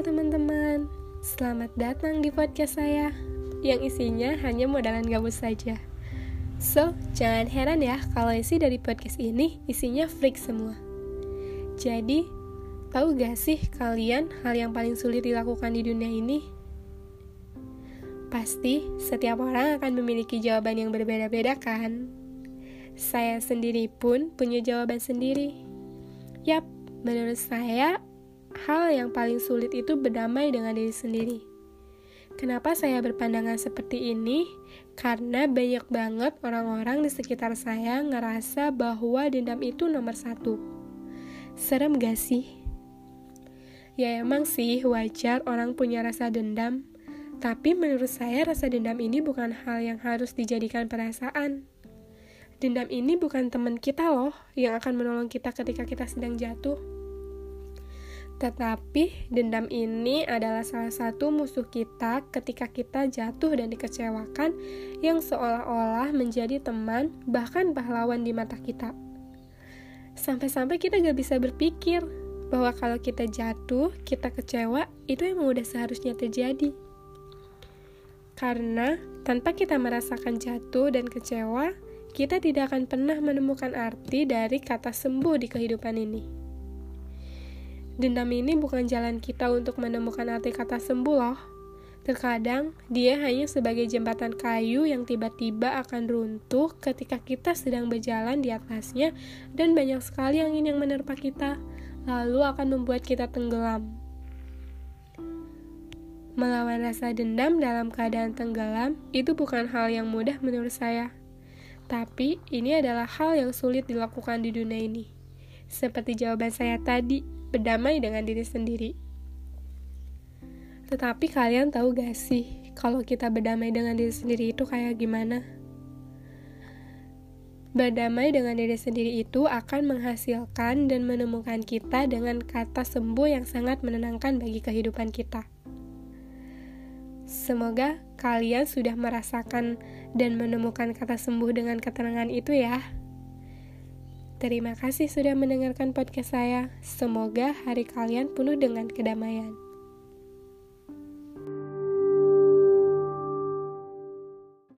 Teman-teman, selamat datang di podcast saya yang isinya hanya modalan gabus saja. So, jangan heran ya kalau isi dari podcast ini isinya freak semua. Jadi, tahu gak sih kalian hal yang paling sulit dilakukan di dunia ini? Pasti setiap orang akan memiliki jawaban yang berbeda-beda kan? Saya sendiri pun punya jawaban sendiri. Yap, menurut saya hal yang paling sulit itu berdamai dengan diri sendiri. Kenapa saya berpandangan seperti ini? Karena banyak banget orang-orang di sekitar saya ngerasa bahwa dendam itu nomor satu. Serem gak sih? Ya emang sih wajar orang punya rasa dendam, tapi menurut saya rasa dendam ini bukan hal yang harus dijadikan perasaan. Dendam ini bukan teman kita loh yang akan menolong kita ketika kita sedang jatuh tetapi dendam ini adalah salah satu musuh kita ketika kita jatuh dan dikecewakan yang seolah-olah menjadi teman bahkan pahlawan di mata kita. Sampai-sampai kita gak bisa berpikir bahwa kalau kita jatuh, kita kecewa, itu emang udah seharusnya terjadi. Karena tanpa kita merasakan jatuh dan kecewa, kita tidak akan pernah menemukan arti dari kata sembuh di kehidupan ini. Dendam ini bukan jalan kita untuk menemukan arti kata sembuh loh. Terkadang, dia hanya sebagai jembatan kayu yang tiba-tiba akan runtuh ketika kita sedang berjalan di atasnya dan banyak sekali angin yang menerpa kita, lalu akan membuat kita tenggelam. Melawan rasa dendam dalam keadaan tenggelam itu bukan hal yang mudah menurut saya. Tapi, ini adalah hal yang sulit dilakukan di dunia ini. Seperti jawaban saya tadi, berdamai dengan diri sendiri. Tetapi kalian tahu gak sih, kalau kita berdamai dengan diri sendiri itu kayak gimana? Berdamai dengan diri sendiri itu akan menghasilkan dan menemukan kita dengan kata sembuh yang sangat menenangkan bagi kehidupan kita. Semoga kalian sudah merasakan dan menemukan kata sembuh dengan ketenangan itu ya. Terima kasih sudah mendengarkan podcast saya. Semoga hari kalian penuh dengan kedamaian.